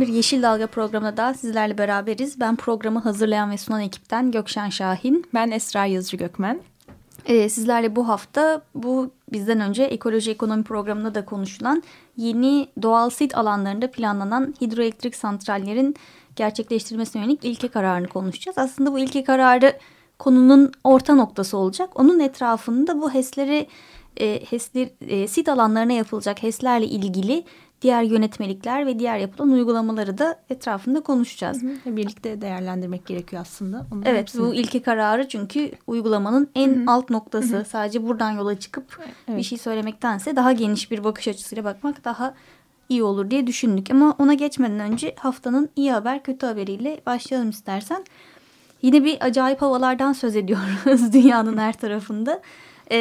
Bir Yeşil Dalga programında daha sizlerle beraberiz. Ben programı hazırlayan ve sunan ekipten Gökşen Şahin. Ben Esra Yazıcı Gökmen. Ee, sizlerle bu hafta bu bizden önce ekoloji ekonomi programında da konuşulan yeni doğal sit alanlarında planlanan hidroelektrik santrallerin gerçekleştirilmesine yönelik ilke kararını konuşacağız. Aslında bu ilke kararı konunun orta noktası olacak. Onun etrafında bu HES'leri e, HES'ler, e, sit alanlarına yapılacak HES'lerle ilgili diğer yönetmelikler ve diğer yapılan uygulamaları da etrafında konuşacağız. Hı hı. Birlikte değerlendirmek gerekiyor aslında. Onun evet hepsini... bu ilki kararı çünkü uygulamanın en hı hı. alt noktası. Hı hı. Sadece buradan yola çıkıp evet. bir şey söylemektense daha geniş bir bakış açısıyla bakmak daha iyi olur diye düşündük. Ama ona geçmeden önce haftanın iyi haber kötü haberiyle başlayalım istersen. Yine bir acayip havalardan söz ediyoruz dünyanın her tarafında e,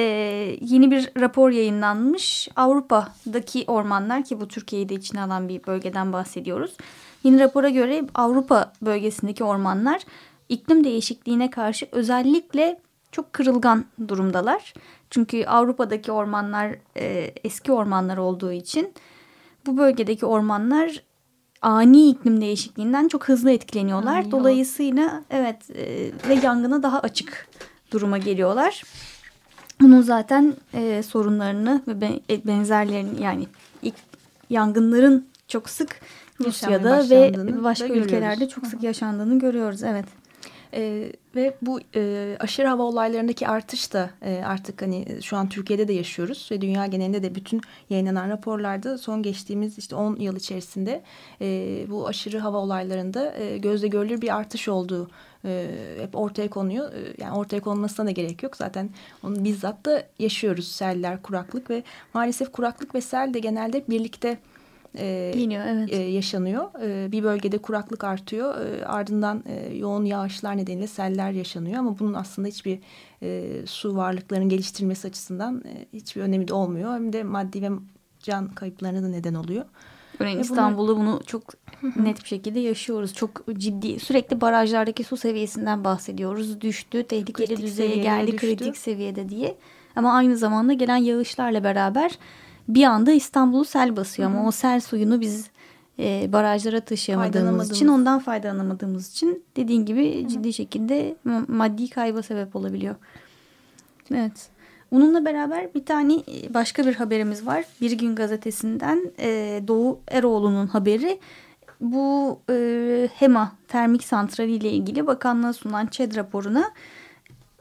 yeni bir rapor yayınlanmış. Avrupa'daki ormanlar ki bu Türkiye'yi de içine alan bir bölgeden bahsediyoruz. Yeni rapora göre Avrupa bölgesindeki ormanlar iklim değişikliğine karşı özellikle çok kırılgan durumdalar. Çünkü Avrupa'daki ormanlar e, eski ormanlar olduğu için bu bölgedeki ormanlar ani iklim değişikliğinden çok hızlı etkileniyorlar. Ani Dolayısıyla evet e, ve yangına daha açık duruma geliyorlar. Bunun zaten e, sorunlarını ve e, benzerlerini yani ilk yangınların çok sık Rusya'da ve başka ülkelerde çok sık yaşandığını görüyoruz. Evet. E, ve bu e, aşırı hava olaylarındaki artış da e, artık hani şu an Türkiye'de de yaşıyoruz ve dünya genelinde de bütün yayınlanan raporlarda son geçtiğimiz işte 10 yıl içerisinde e, bu aşırı hava olaylarında e, gözle görülür bir artış olduğu e, hep ortaya konuyor. E, yani ortaya konmasına da gerek yok. Zaten onu bizzat da yaşıyoruz seller, kuraklık ve maalesef kuraklık ve sel de genelde birlikte e, evet. e, yaşanıyor. E, bir bölgede kuraklık artıyor. E, ardından e, yoğun yağışlar nedeniyle seller yaşanıyor. Ama bunun aslında hiçbir e, su varlıklarının geliştirilmesi açısından e, hiçbir önemi de olmuyor. Hem de maddi ve can kayıplarına da neden oluyor. Örneğin İstanbul'da bunu çok net bir şekilde yaşıyoruz. Çok ciddi sürekli barajlardaki su seviyesinden bahsediyoruz. Düştü, tehlikeli kritik düzeye geldi, düştü. kritik seviyede diye. Ama aynı zamanda gelen yağışlarla beraber bir anda İstanbul'u sel basıyor. Hı -hı. Ama o sel suyunu biz e, barajlara taşıyamadığımız için ondan faydalanamadığımız için dediğin gibi Hı ciddi şekilde maddi kayba sebep olabiliyor. Evet. Bununla beraber bir tane e, başka bir haberimiz var. Bir Gün Gazetesi'nden e, Doğu Eroğlu'nun haberi. Bu e, HEMA termik santrali ile ilgili bakanlığa sunulan ÇED raporuna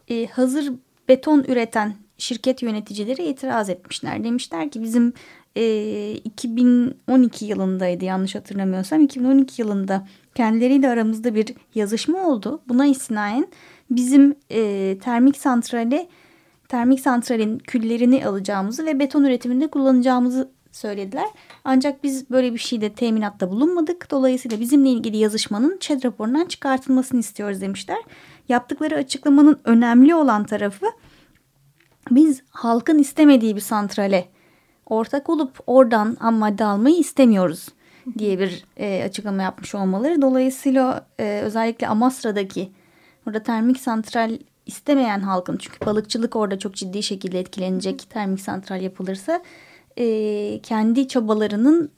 e, hazır beton üreten şirket yöneticileri itiraz etmişler. Demişler ki bizim e, 2012 yılındaydı yanlış hatırlamıyorsam 2012 yılında kendileriyle aramızda bir yazışma oldu. Buna istinaen bizim e, termik santrale termik santralin küllerini alacağımızı ve beton üretiminde kullanacağımızı söylediler. Ancak biz böyle bir şeyde teminatta bulunmadık. Dolayısıyla bizimle ilgili yazışmanın ÇED raporundan çıkartılmasını istiyoruz demişler. Yaptıkları açıklamanın önemli olan tarafı biz halkın istemediği bir santrale ortak olup oradan ham madde almayı istemiyoruz diye bir e, açıklama yapmış olmaları. Dolayısıyla e, özellikle Amasra'daki orada termik santral istemeyen halkın çünkü balıkçılık orada çok ciddi şekilde etkilenecek termik santral yapılırsa e, kendi çabalarının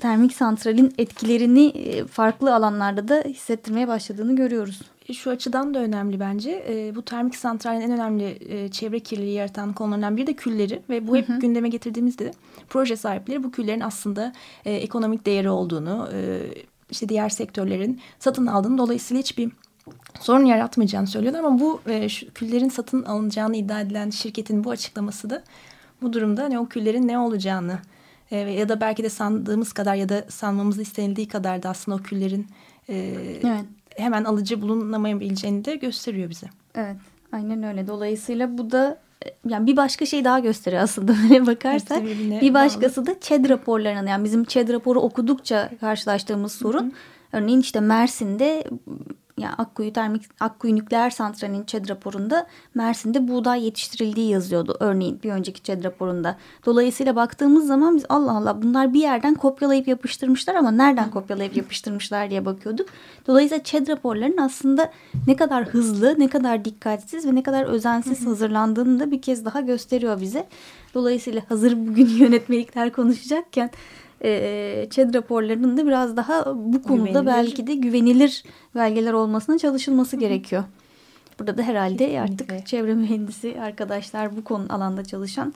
termik santralin etkilerini farklı alanlarda da hissettirmeye başladığını görüyoruz. E, şu açıdan da önemli bence. Bu termik santralin en önemli çevre kirliliği yaratan konularından biri de külleri ve bu hep hı hı. gündeme getirdiğimizde proje sahipleri bu küllerin aslında ekonomik değeri olduğunu, işte diğer sektörlerin satın aldığını dolayısıyla hiçbir sorun yaratmayacağını söylüyorlar ama bu e, şu küllerin satın alınacağını iddia edilen şirketin bu açıklaması da bu durumda hani o küllerin ne olacağını e, ya da belki de sandığımız kadar ya da sanmamız istenildiği kadar da aslında o küllerin e, evet. hemen alıcı bulunamayabileceğini de gösteriyor bize. Evet Aynen öyle. Dolayısıyla bu da yani bir başka şey daha gösteriyor aslında böyle bakarsak. Bir başkası bağlı. da ÇED raporlarının yani bizim ÇED raporu okudukça karşılaştığımız sorun. Hı hı. Örneğin işte Mersin'de yani Akkuyu Termik Akkuyu Nükleer Santrali'nin ÇED raporunda Mersin'de buğday yetiştirildiği yazıyordu örneğin bir önceki ÇED raporunda. Dolayısıyla baktığımız zaman biz Allah Allah bunlar bir yerden kopyalayıp yapıştırmışlar ama nereden kopyalayıp yapıştırmışlar diye bakıyorduk. Dolayısıyla ÇED raporlarının aslında ne kadar hızlı, ne kadar dikkatsiz ve ne kadar özensiz hazırlandığını da bir kez daha gösteriyor bize. Dolayısıyla hazır bugün yönetmelikler konuşacakken e, ÇED raporlarının da biraz daha bu konuda güvenilir. belki de güvenilir belgeler olmasına çalışılması Hı. gerekiyor. Burada da herhalde Kesinlikle. artık çevre mühendisi arkadaşlar bu konu alanda çalışan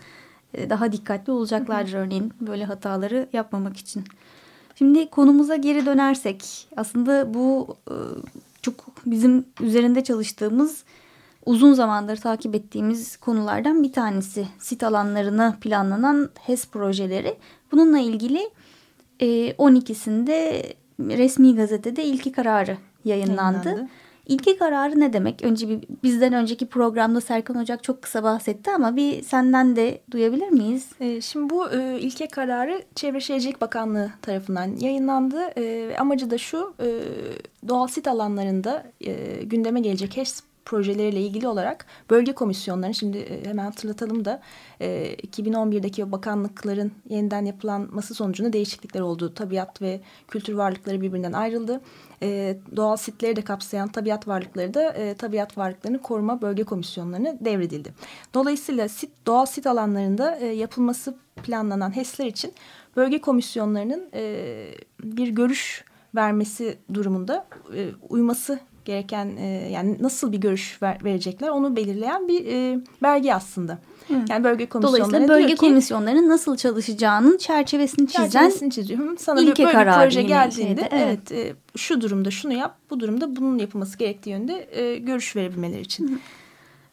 e, daha dikkatli olacaklardır Hı. örneğin böyle hataları yapmamak için. Şimdi konumuza geri dönersek aslında bu e, çok bizim üzerinde çalıştığımız uzun zamandır takip ettiğimiz konulardan bir tanesi. Sit alanlarına planlanan HES projeleri. Bununla ilgili 12'sinde e, resmi gazetede ilki kararı yayınlandı. yayınlandı. İlki kararı ne demek? Önce bir, bizden önceki programda Serkan Ocak çok kısa bahsetti ama bir senden de duyabilir miyiz? E, şimdi bu e, ilke kararı Çevre Şehircilik Bakanlığı tarafından yayınlandı. E, amacı da şu e, doğal sit alanlarında e, gündeme gelecek HES projeleriyle ilgili olarak bölge komisyonlarını şimdi e, hemen hatırlatalım da 2011'deki e, bakanlıkların yeniden yapılanması sonucunda değişiklikler oldu. Tabiat ve kültür varlıkları birbirinden ayrıldı. E, doğal sitleri de kapsayan tabiat varlıkları da tabiat varlıklarını koruma bölge komisyonlarına devredildi. Dolayısıyla sit, doğal sit alanlarında yapılması planlanan HES'ler için bölge komisyonlarının bir görüş vermesi durumunda uyması gereken e, yani nasıl bir görüş ver, verecekler onu belirleyen bir e, belge aslında. Hı. Yani bölge komisyonları Dolayısıyla bölge komisyonlarının nasıl çalışacağının çerçevesini çizen çerçevesini çiziyor. Sana ilke böyle bir proje geldiğinde şeyde, evet, evet e, şu durumda şunu yap bu durumda bunun yapılması gerektiği yönde e, görüş verebilmeleri için. Hı.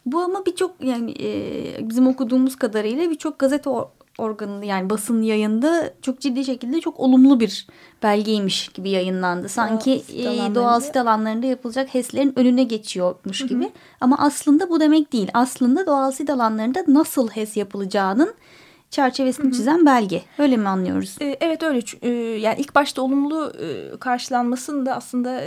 Bu ama birçok yani e, bizim okuduğumuz kadarıyla birçok gazete organında yani basın yayında çok ciddi şekilde çok olumlu bir belgeymiş gibi yayınlandı. Sanki doğal, doğal sit alanlarında yapılacak HES'lerin önüne geçiyormuş Hı -hı. gibi. Ama aslında bu demek değil. Aslında doğal sit alanlarında nasıl HES yapılacağının çerçevesini Hı -hı. çizen belge. Öyle mi anlıyoruz? Ee, evet öyle. Ee, yani ilk başta olumlu e, karşılanmasını da aslında...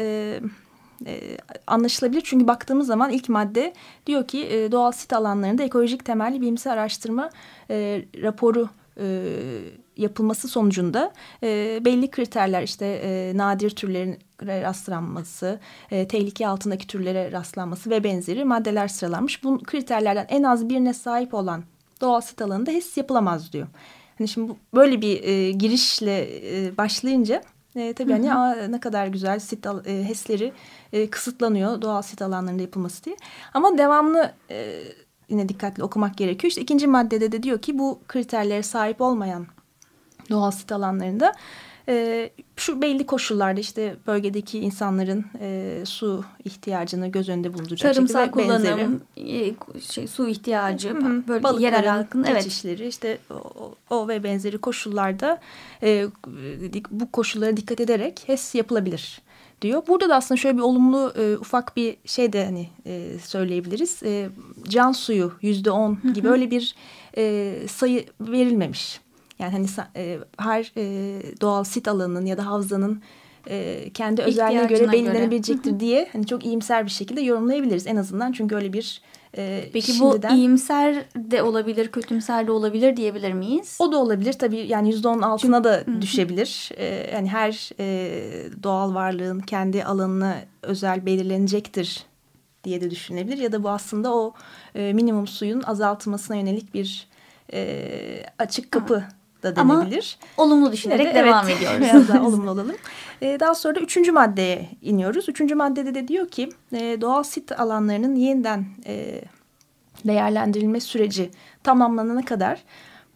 E, anlaşılabilir. Çünkü baktığımız zaman ilk madde diyor ki e, doğal sit alanlarında ekolojik temelli bilimsel araştırma e, raporu e, yapılması sonucunda e, belli kriterler işte e, nadir türlerin rastlanması, e, tehlike altındaki türlere rastlanması ve benzeri maddeler sıralanmış. Bu kriterlerden en az birine sahip olan doğal sit alanında HES yapılamaz diyor. Hani şimdi bu, böyle bir e, girişle e, başlayınca e, tabii hani aa, ne kadar güzel sit e, HES'leri e, kısıtlanıyor doğal sit alanlarında yapılması diye. Ama devamlı e, yine dikkatli okumak gerekiyor. İşte ikinci maddede de diyor ki bu kriterlere sahip olmayan doğal sit alanlarında e, şu belli koşullarda işte bölgedeki insanların e, su ihtiyacını göz önünde bulunduracak Tarımsal şekilde kullanım, benzeri. şey, su ihtiyacı, böyle Balıkların yerel halkın evet. işte o, o ve benzeri koşullarda e, bu koşullara dikkat ederek HES yapılabilir diyor. Burada da aslında şöyle bir olumlu e, ufak bir şey de hani e, söyleyebiliriz. E, can suyu yüzde on gibi öyle bir e, sayı verilmemiş. Yani hani e, her e, doğal sit alanının ya da havzanın e, kendi özelliğine göre belirlenebilecektir göre. diye hani çok iyimser bir şekilde yorumlayabiliriz en azından. Çünkü öyle bir e, Peki şimdiden... bu iyimser de olabilir, kötümser de olabilir diyebilir miyiz? O da olabilir tabii yani yüzde on altına da düşebilir. E, yani her e, doğal varlığın kendi alanına özel belirlenecektir diye de düşünülebilir. Ya da bu aslında o e, minimum suyun azaltılmasına yönelik bir e, açık kapı ha da denebilir. Ama olumlu düşünerek de, devam evet, ediyoruz. Biraz daha olumlu olalım. Ee, daha sonra da üçüncü maddeye iniyoruz. Üçüncü maddede de diyor ki e, doğal sit alanlarının yeniden e, değerlendirilme süreci tamamlanana kadar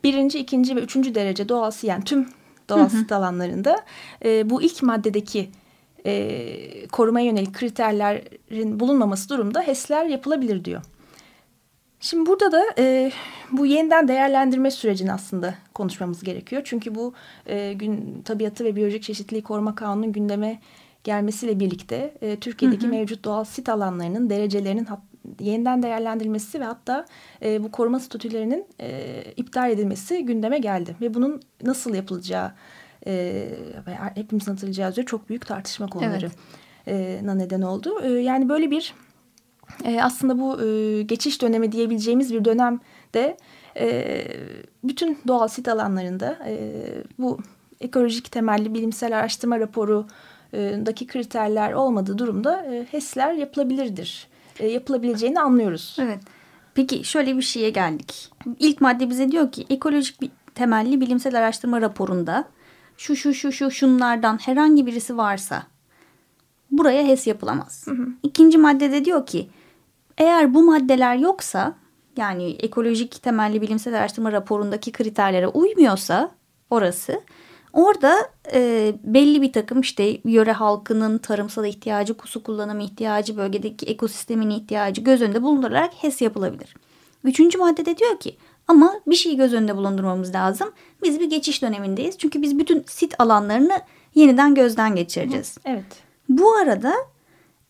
birinci, ikinci ve üçüncü derece doğal yani tüm doğal sit alanlarında e, bu ilk maddedeki e, korumaya yönelik kriterlerin bulunmaması durumda HES'ler yapılabilir diyor. Şimdi burada da e, bu yeniden değerlendirme sürecini aslında konuşmamız gerekiyor. Çünkü bu e, gün tabiatı ve biyolojik çeşitliliği koruma kanunun gündeme gelmesiyle birlikte e, Türkiye'deki hı hı. mevcut doğal sit alanlarının derecelerinin yeniden değerlendirilmesi ve hatta e, bu koruma statülerinin e, iptal edilmesi gündeme geldi. Ve bunun nasıl yapılacağı e, hepimizin hatırlayacağı üzere çok büyük tartışma konuları evet. e, neden oldu. E, yani böyle bir e, aslında bu e, geçiş dönemi diyebileceğimiz bir dönemde e, bütün doğal sit alanlarında e, bu ekolojik temelli bilimsel araştırma raporundaki kriterler olmadığı durumda e, HES'ler yapılabilirdir. E, yapılabileceğini anlıyoruz. Evet. Peki şöyle bir şeye geldik. İlk madde bize diyor ki ekolojik bir temelli bilimsel araştırma raporunda şu şu şu şu şunlardan herhangi birisi varsa buraya HES yapılamaz. Hı hı. İkinci maddede diyor ki eğer bu maddeler yoksa yani ekolojik temelli bilimsel araştırma raporundaki kriterlere uymuyorsa orası orada e, belli bir takım işte yöre halkının tarımsal ihtiyacı, kusu kullanımı ihtiyacı, bölgedeki ekosistemin ihtiyacı göz önünde bulundurularak HES yapılabilir. Üçüncü maddede diyor ki ama bir şeyi göz önünde bulundurmamız lazım. Biz bir geçiş dönemindeyiz. Çünkü biz bütün sit alanlarını yeniden gözden geçireceğiz. Evet. Bu arada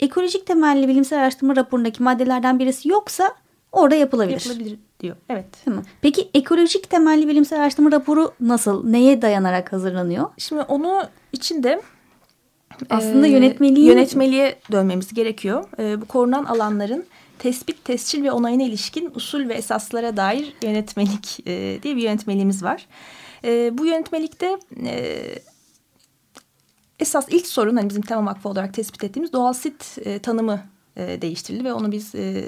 ekolojik temelli bilimsel araştırma raporundaki maddelerden birisi yoksa orada yapılabilir. Yapılabilir diyor. Evet. Tamam. Peki ekolojik temelli bilimsel araştırma raporu nasıl? Neye dayanarak hazırlanıyor? Şimdi onu içinde aslında e, yönetmeliği yönetmeliğe dönmemiz gerekiyor. E, bu korunan alanların tespit, tescil ve onayına ilişkin usul ve esaslara dair yönetmelik e, diye bir yönetmeliğimiz var. E, bu yönetmelikte e, esas ilk sorun hani bizim tema vakfı olarak tespit ettiğimiz doğal sit e, tanımı e, değiştirildi ve onu biz e,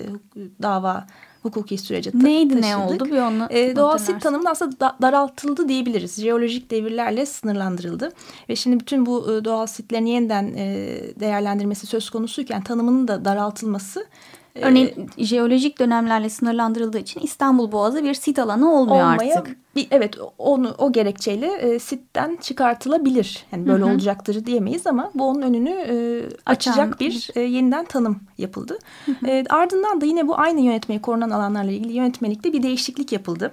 dava hukuki sürece ta Neydi taşıdık. ne oldu bir onu e, Doğal sit tanımı aslında da, daraltıldı diyebiliriz. Jeolojik devirlerle sınırlandırıldı. Ve şimdi bütün bu e, doğal sitlerin yeniden e, değerlendirmesi söz konusuyken tanımının da daraltılması Örneğin ee, jeolojik dönemlerle sınırlandırıldığı için İstanbul Boğazı bir sit alanı olmuyor olmaya, artık. Bir, evet onu o gerekçeyle e, sitten çıkartılabilir. Yani böyle Hı -hı. olacaktır diyemeyiz ama bu onun önünü e, açacak bir e, yeniden tanım yapıldı. Hı -hı. E, ardından da yine bu aynı yönetmeyi korunan alanlarla ilgili yönetmelikte bir değişiklik yapıldı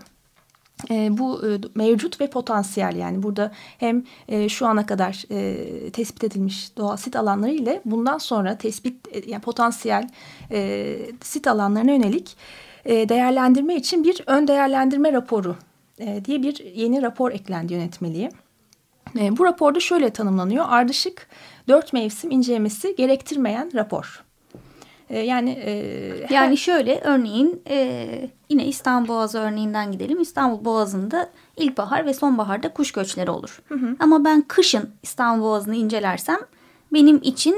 e, bu e, mevcut ve potansiyel yani burada hem e, şu ana kadar e, tespit edilmiş doğal sit alanları ile bundan sonra tespit e, yani potansiyel e, sit alanlarına yönelik e, değerlendirme için bir ön değerlendirme raporu e, diye bir yeni rapor eklendi yönetmeliğe. E, bu raporda şöyle tanımlanıyor ardışık dört mevsim incelemesi gerektirmeyen rapor. E, yani e, yani her... şöyle örneğin e, yine İstanbul Boğazı örneğinden gidelim. İstanbul Boğazı'nda ilkbahar ve sonbaharda kuş göçleri olur. Hı hı. Ama ben kışın İstanbul Boğazı'nı incelersem benim için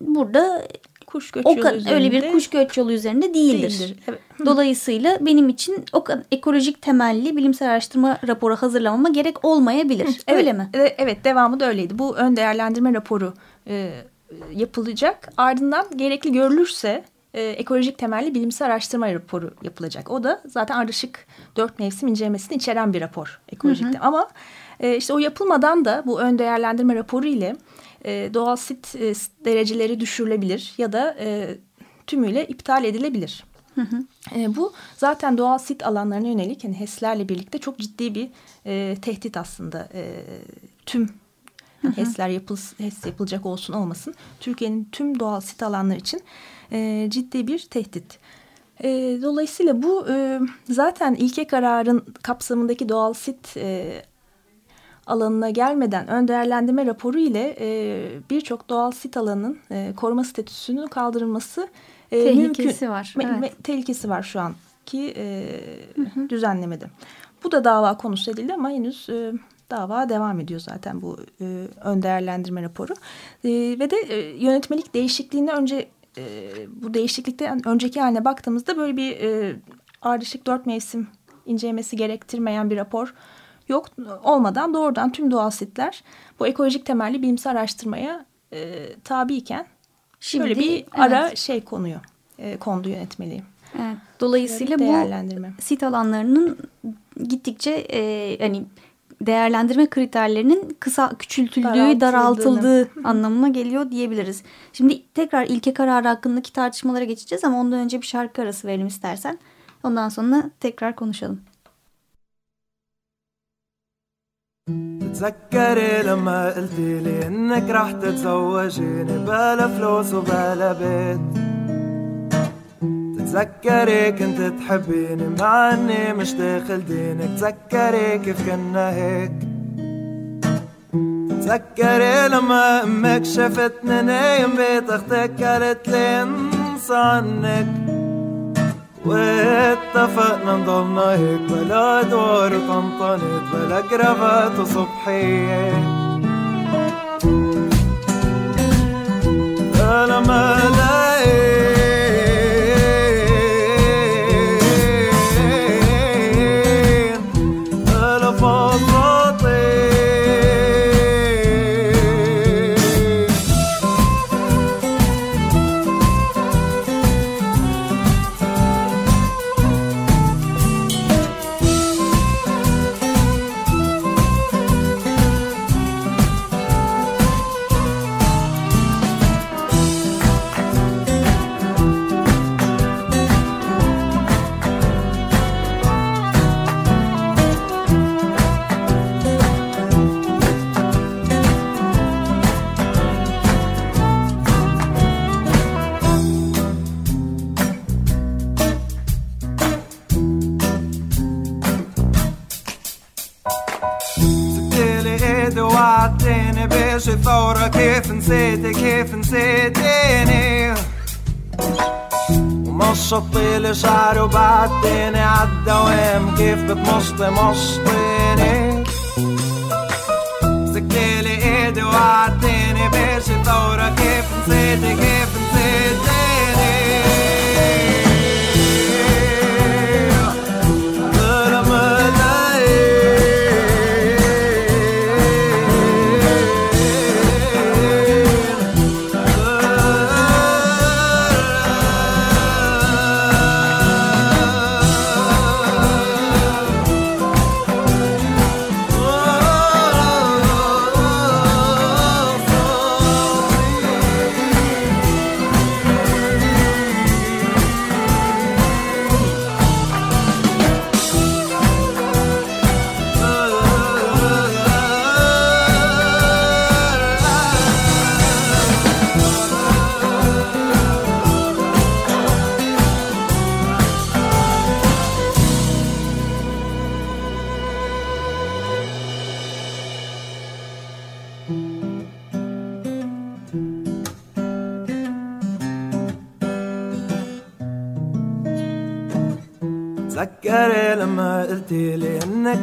burada kuş göç o yolu üzerinde öyle bir kuş göç yolu üzerinde değildir. değildir. Evet. Dolayısıyla benim için o kadar ekolojik temelli bilimsel araştırma raporu hazırlamama gerek olmayabilir. Hı, evet, öyle mi? Evet, devamı da öyleydi. Bu ön değerlendirme raporu e, yapılacak. Ardından gerekli görülürse e, ekolojik temelli bilimsel araştırma raporu yapılacak. O da zaten ardışık dört mevsim incelemesini içeren bir rapor ekolojik. Hı hı. Ama e, işte o yapılmadan da bu ön değerlendirme raporu ile e, doğal sit e, dereceleri düşürülebilir ya da e, tümüyle iptal edilebilir. Hı hı. E, bu zaten doğal sit alanlarına yönelik yani HES'lerle birlikte çok ciddi bir e, tehdit aslında. E, tüm HES'ler yapıl, HES yapılacak olsun olmasın. Türkiye'nin tüm doğal sit alanları için e, ciddi bir tehdit. E, dolayısıyla bu e, zaten ilke kararın kapsamındaki doğal sit e, alanına gelmeden ön değerlendirme raporu ile e, birçok doğal sit alanının e, koruma statüsünün kaldırılması e, tehlikesi mümkün. var. Evet. Me, tehlikesi var şu anki e, hı hı. düzenlemede. Bu da dava konusu edildi ama henüz e, dava devam ediyor zaten bu e, ön değerlendirme raporu. E, ve de e, yönetmelik değişikliğinde önce e, bu değişiklikten önceki haline baktığımızda böyle bir e, ardışık dört mevsim incelemesi gerektirmeyen bir rapor yok olmadan doğrudan tüm doğal sitler bu ekolojik temelli bilimsel araştırmaya e, tabiyken Şimdi, şöyle bir ara evet. şey konuyor e, kondu yönetmeliği. Evet. Dolayısıyla bu sit alanlarının gittikçe e, hani değerlendirme kriterlerinin kısa küçültüldüğü, daraltıldığı, daraltıldığı anlamına geliyor diyebiliriz. Şimdi tekrar ilke kararı hakkındaki tartışmalara geçeceğiz ama ondan önce bir şarkı arası verelim istersen. Ondan sonra tekrar konuşalım. تتذكري لما قلتي لي انك رح تتزوجيني بلا فلوس وبلا بيت تذكري كنت تحبيني مع اني مش داخل دينك. تذكري كيف كنا هيك. تذكري لما أمك شفتني نايم بيت أختك قالت لي انسى عنك. واتفقنا نضلنا هيك بلا دور وطنطنت بلا كرافات وصبحية لما كيف نسيتي كيف نسيتيني؟ ومشطي لي شعري وبعدتيني عالدوام كيف بتمشطي مشطيني؟ سكتيلي إيدي وعدتيني بشي ثورة كيف نسيتي كيف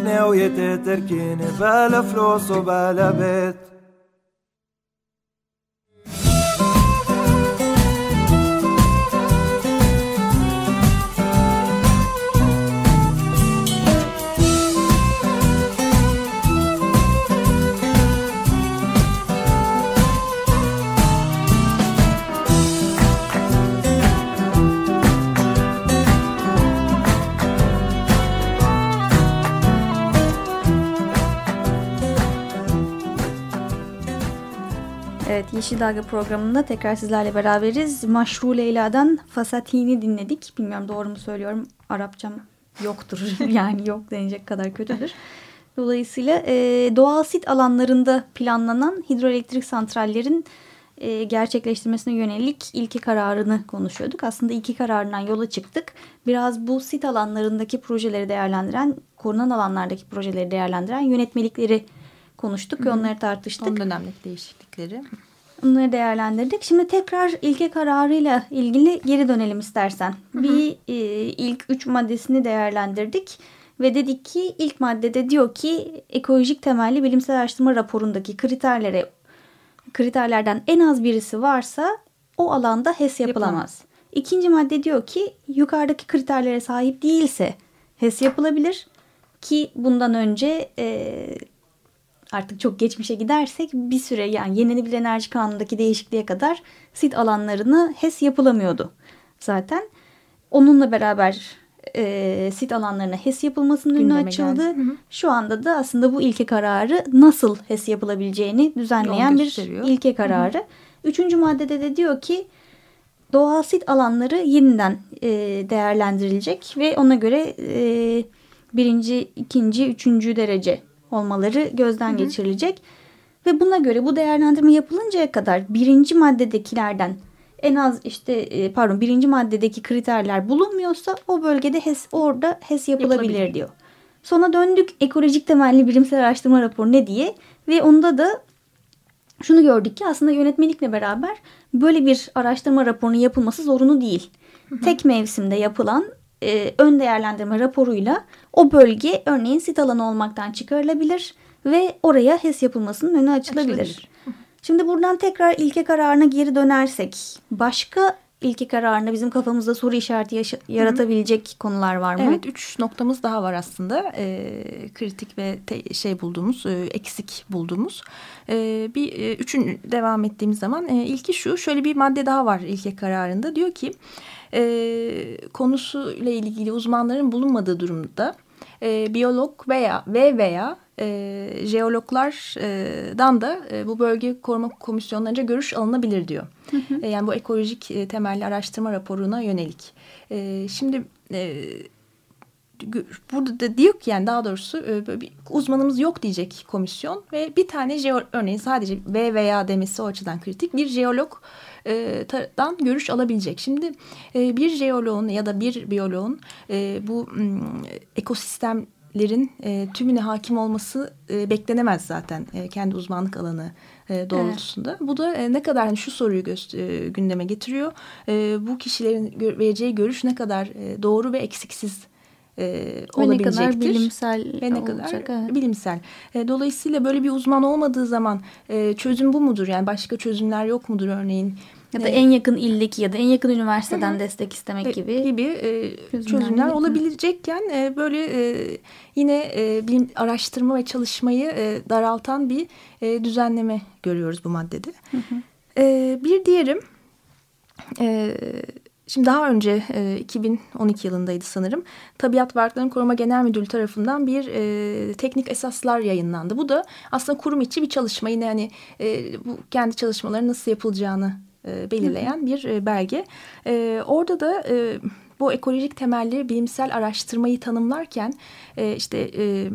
ناوية تتركيني بلا فلوس وبلا بيت. Yeşil Dalga programında tekrar sizlerle beraberiz. Maşru Leyla'dan Fasatini dinledik. Bilmiyorum doğru mu söylüyorum. Arapçam yoktur. yani yok denecek kadar kötüdür. Dolayısıyla e, doğal sit alanlarında planlanan hidroelektrik santrallerin e, gerçekleştirmesine yönelik ilki kararını konuşuyorduk. Aslında ilki kararından yola çıktık. Biraz bu sit alanlarındaki projeleri değerlendiren, korunan alanlardaki projeleri değerlendiren yönetmelikleri konuştuk ve onları tartıştık. Son dönemdeki değişiklikleri. Bunları değerlendirdik. Şimdi tekrar ilke kararıyla ilgili geri dönelim istersen. Hı hı. Bir e, ilk üç maddesini değerlendirdik. Ve dedik ki ilk maddede diyor ki ekolojik temelli bilimsel araştırma raporundaki kriterlere kriterlerden en az birisi varsa o alanda HES yapılamaz. yapılamaz. İkinci madde diyor ki yukarıdaki kriterlere sahip değilse HES yapılabilir. Ki bundan önce e, artık çok geçmişe gidersek bir süre yani yenilenebilir enerji kanunundaki değişikliğe kadar sit alanlarını HES yapılamıyordu zaten. Onunla beraber e, sit alanlarına HES yapılmasının önü açıldı. Hı hı. Şu anda da aslında bu ilke kararı nasıl HES yapılabileceğini düzenleyen bir ilke kararı. Hı hı. Üçüncü maddede de diyor ki doğal sit alanları yeniden e, değerlendirilecek ve ona göre e, birinci, ikinci, üçüncü derece olmaları gözden Hı -hı. geçirilecek. Ve buna göre bu değerlendirme yapılıncaya kadar birinci maddedekilerden en az işte e, pardon birinci maddedeki kriterler bulunmuyorsa o bölgede HES orada HES yapılabilir, yapılabilir. diyor. Sonra döndük ekolojik temelli bilimsel araştırma raporu ne diye ve onda da şunu gördük ki aslında yönetmelikle beraber böyle bir araştırma raporunun yapılması zorunlu değil. Hı hı. Tek mevsimde yapılan e, ön değerlendirme raporuyla o bölge örneğin sit alanı olmaktan çıkarılabilir ve oraya HES yapılmasının önü açılabilir. açılabilir. Şimdi buradan tekrar ilke kararına geri dönersek başka ilke kararında bizim kafamızda soru işareti yaratabilecek Hı. konular var mı? Evet üç noktamız daha var aslında e, kritik ve şey bulduğumuz e, eksik bulduğumuz. E, bir e, üçün devam ettiğimiz zaman e, ilki şu şöyle bir madde daha var ilke kararında diyor ki e, konusuyla ilgili uzmanların bulunmadığı durumda e, biyolog veya ve veya e, jeologlardan da e, bu bölge koruma komisyonlarınca görüş alınabilir diyor. Hı hı. E, yani bu ekolojik e, temelli araştırma raporuna yönelik. E, şimdi e, burada da diyor ki yani daha doğrusu e, bir uzmanımız yok diyecek komisyon ve bir tane örneğin sadece V veya demesi o açıdan kritik bir jeolog e, dan görüş alabilecek. Şimdi e, bir jeoloğun ya da bir biyoloğun e, bu m, ekosistemlerin e, tümüne hakim olması e, beklenemez zaten e, kendi uzmanlık alanı e, doğrultusunda. Evet. Bu da e, ne kadar hani şu soruyu e, gündeme getiriyor. E, bu kişilerin gö vereceği görüş ne kadar e, doğru ve eksiksiz e, olabilecektir. Ve ne kadar bilimsel ve ne olacak, kadar evet. bilimsel. E, dolayısıyla böyle bir uzman olmadığı zaman e, çözüm bu mudur? Yani başka çözümler yok mudur örneğin? Ya da evet. en yakın ildeki ya da en yakın üniversiteden Hı-hı. destek istemek e, gibi gibi e, çözümler, çözümler olabilecekken e, böyle e, yine e, bilim araştırma ve çalışmayı e, daraltan bir e, düzenleme görüyoruz bu maddede. E, bir diğerim e, Şimdi daha önce e, 2012 yılındaydı sanırım. Tabiat Varlıklarını Koruma Genel Müdürlüğü tarafından bir e, teknik esaslar yayınlandı. Bu da aslında kurum içi bir çalışma. Yine hani e, bu kendi çalışmaları nasıl yapılacağını e, belirleyen bir e, belge. E, orada da e, bu ekolojik temelli bilimsel araştırmayı tanımlarken e, işte e,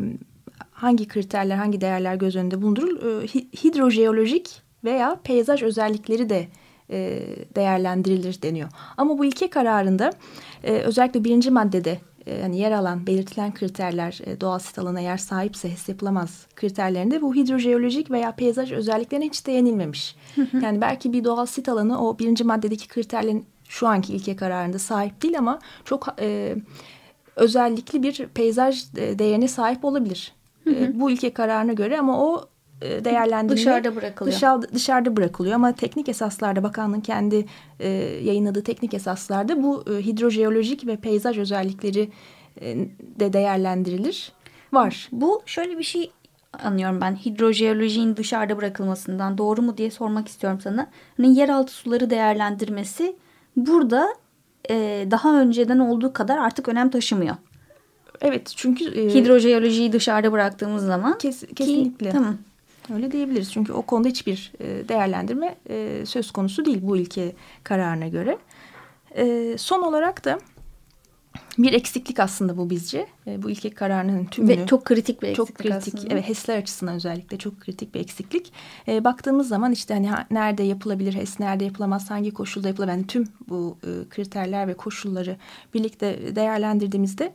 hangi kriterler, hangi değerler göz önünde bulundurul, e, hidrojeolojik veya peyzaj özellikleri de e, değerlendirilir deniyor. Ama bu ilke kararında e, özellikle birinci maddede e, yani yer alan belirtilen kriterler e, doğal sit alana yer sahipse HES yapılamaz kriterlerinde bu hidrojeolojik veya peyzaj özelliklerine hiç değinilmemiş. yani belki bir doğal sit alanı o birinci maddedeki kriterlerin şu anki ilke kararında sahip değil ama çok e, özellikli bir peyzaj e, değerine sahip olabilir. E, bu ilke kararına göre ama o e, değerlendirme dışarıda bırakılıyor. Dışarıda, dışarıda bırakılıyor ama teknik esaslarda bakanlığın kendi e, yayınladığı teknik esaslarda bu e, hidrojeolojik ve peyzaj özellikleri e, de değerlendirilir. Var. Bu şöyle bir şey anlıyorum ben hidrojeolojinin dışarıda bırakılmasından doğru mu diye sormak istiyorum sana. Hani yeraltı suları değerlendirmesi burada e, daha önceden olduğu kadar artık önem taşımıyor. Evet çünkü e, hidrojeolojiyi dışarıda bıraktığımız zaman kes, kesinlikle. Ki, tamam. Öyle diyebiliriz. Çünkü o konuda hiçbir e, değerlendirme e, söz konusu değil bu ilke kararına göre. E, son olarak da bir eksiklik aslında bu bizce. bu ilke kararının tümünü. Ve çok kritik bir eksiklik Çok kritik. Aslında. Evet HES'ler açısından özellikle çok kritik bir eksiklik. baktığımız zaman işte hani nerede yapılabilir HES, nerede yapılamaz, hangi koşulda yapılabilir. Yani tüm bu kriterler ve koşulları birlikte değerlendirdiğimizde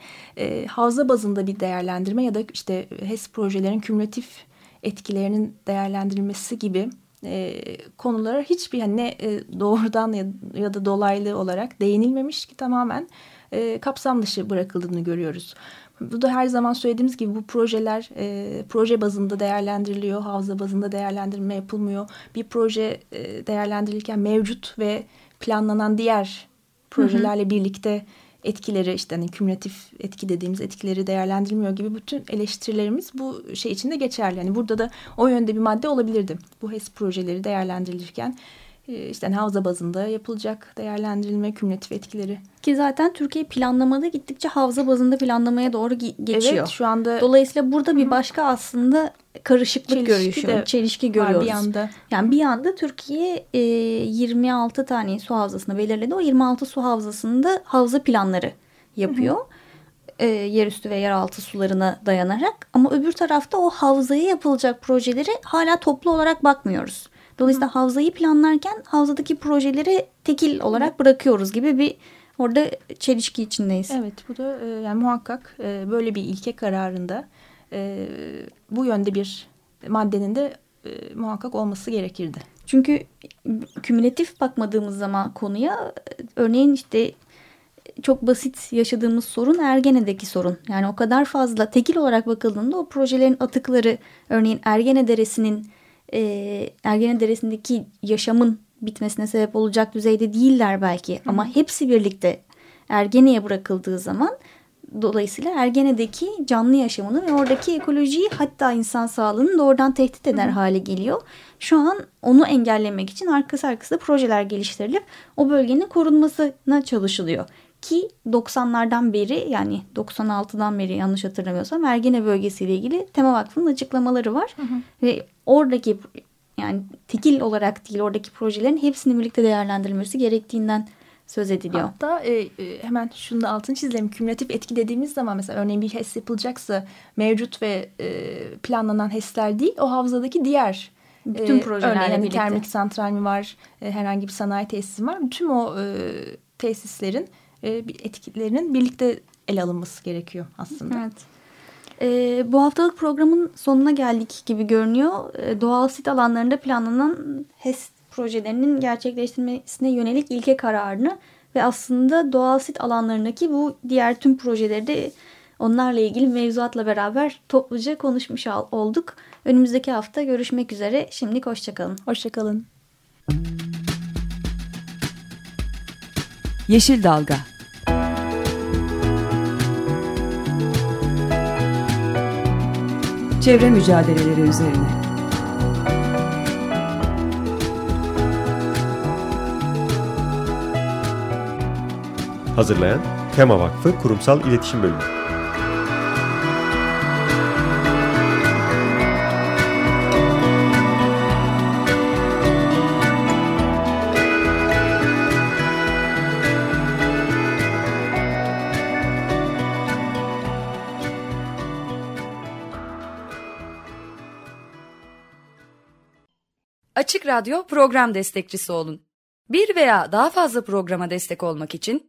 havza bazında bir değerlendirme ya da işte HES projelerin kümülatif etkilerinin değerlendirilmesi gibi e, konulara hiçbir hani ne e, doğrudan ya, ya da dolaylı olarak değinilmemiş ki tamamen e, kapsam dışı bırakıldığını görüyoruz. Bu da her zaman söylediğimiz gibi bu projeler e, proje bazında değerlendiriliyor, havza bazında değerlendirme yapılmıyor. Bir proje e, değerlendirilirken mevcut ve planlanan diğer projelerle hı hı. birlikte etkileri işte hani kümülatif etki dediğimiz etkileri değerlendirilmiyor gibi bütün eleştirilerimiz bu şey içinde geçerli. Yani burada da o yönde bir madde olabilirdi. Bu HES projeleri değerlendirilirken e, işte hani havza bazında yapılacak değerlendirilme, kümülatif etkileri. Ki zaten Türkiye planlamada gittikçe havza bazında planlamaya doğru geçiyor. Evet şu anda. Dolayısıyla burada bir başka aslında karışıklık çelişki görüşü, çelişki görüyoruz. bir anda. Yani bir anda Türkiye e, 26 tane su havzasını belirledi. O 26 su havzasında havza planları yapıyor. Hı hı. E, yerüstü ve yeraltı sularına dayanarak. Ama öbür tarafta o havzaya yapılacak projeleri hala toplu olarak bakmıyoruz. Dolayısıyla havzayı planlarken havzadaki projeleri tekil olarak bırakıyoruz gibi bir orada çelişki içindeyiz. Evet bu da e, yani muhakkak e, böyle bir ilke kararında e, bu yönde bir maddenin de e, muhakkak olması gerekirdi. Çünkü kümülatif bakmadığımız zaman konuya örneğin işte çok basit yaşadığımız sorun Ergene'deki sorun. Yani o kadar fazla tekil olarak bakıldığında o projelerin atıkları örneğin Ergene Deresi'nin e, Ergene Deresi'ndeki yaşamın bitmesine sebep olacak düzeyde değiller belki. Hı. Ama hepsi birlikte Ergene'ye bırakıldığı zaman dolayısıyla Ergene'deki canlı yaşamını ve oradaki ekolojiyi hatta insan sağlığını doğrudan tehdit eder hale geliyor. Şu an onu engellemek için arkası arkasında projeler geliştirilip o bölgenin korunmasına çalışılıyor. Ki 90'lardan beri yani 96'dan beri yanlış hatırlamıyorsam Ergene bölgesiyle ilgili Tema Vakfı'nın açıklamaları var. Hı hı. Ve oradaki yani tekil olarak değil oradaki projelerin hepsini birlikte değerlendirilmesi gerektiğinden söz ediliyor. Hatta e, e, hemen şunu da altını çizelim. Kümülatif etki dediğimiz zaman mesela örneğin bir HES yapılacaksa mevcut ve e, planlanan HES'ler değil o havzadaki diğer bütün e, projelerle örneğin, birlikte. termik santral mi var, e, herhangi bir sanayi tesisi var. Tüm o e, tesislerin e, etkilerinin birlikte ele alınması gerekiyor aslında. Evet. E, bu haftalık programın sonuna geldik gibi görünüyor. E, doğal sit alanlarında planlanan HES projelerinin gerçekleştirmesine yönelik ilke kararını ve aslında doğal sit alanlarındaki bu diğer tüm projeleri de onlarla ilgili mevzuatla beraber topluca konuşmuş olduk. Önümüzdeki hafta görüşmek üzere. Şimdilik hoşçakalın. Hoşçakalın. Yeşil Dalga Çevre mücadeleleri üzerine Hazırlayan Tema Vakfı Kurumsal İletişim Bölümü Açık Radyo program destekçisi olun. Bir veya daha fazla programa destek olmak için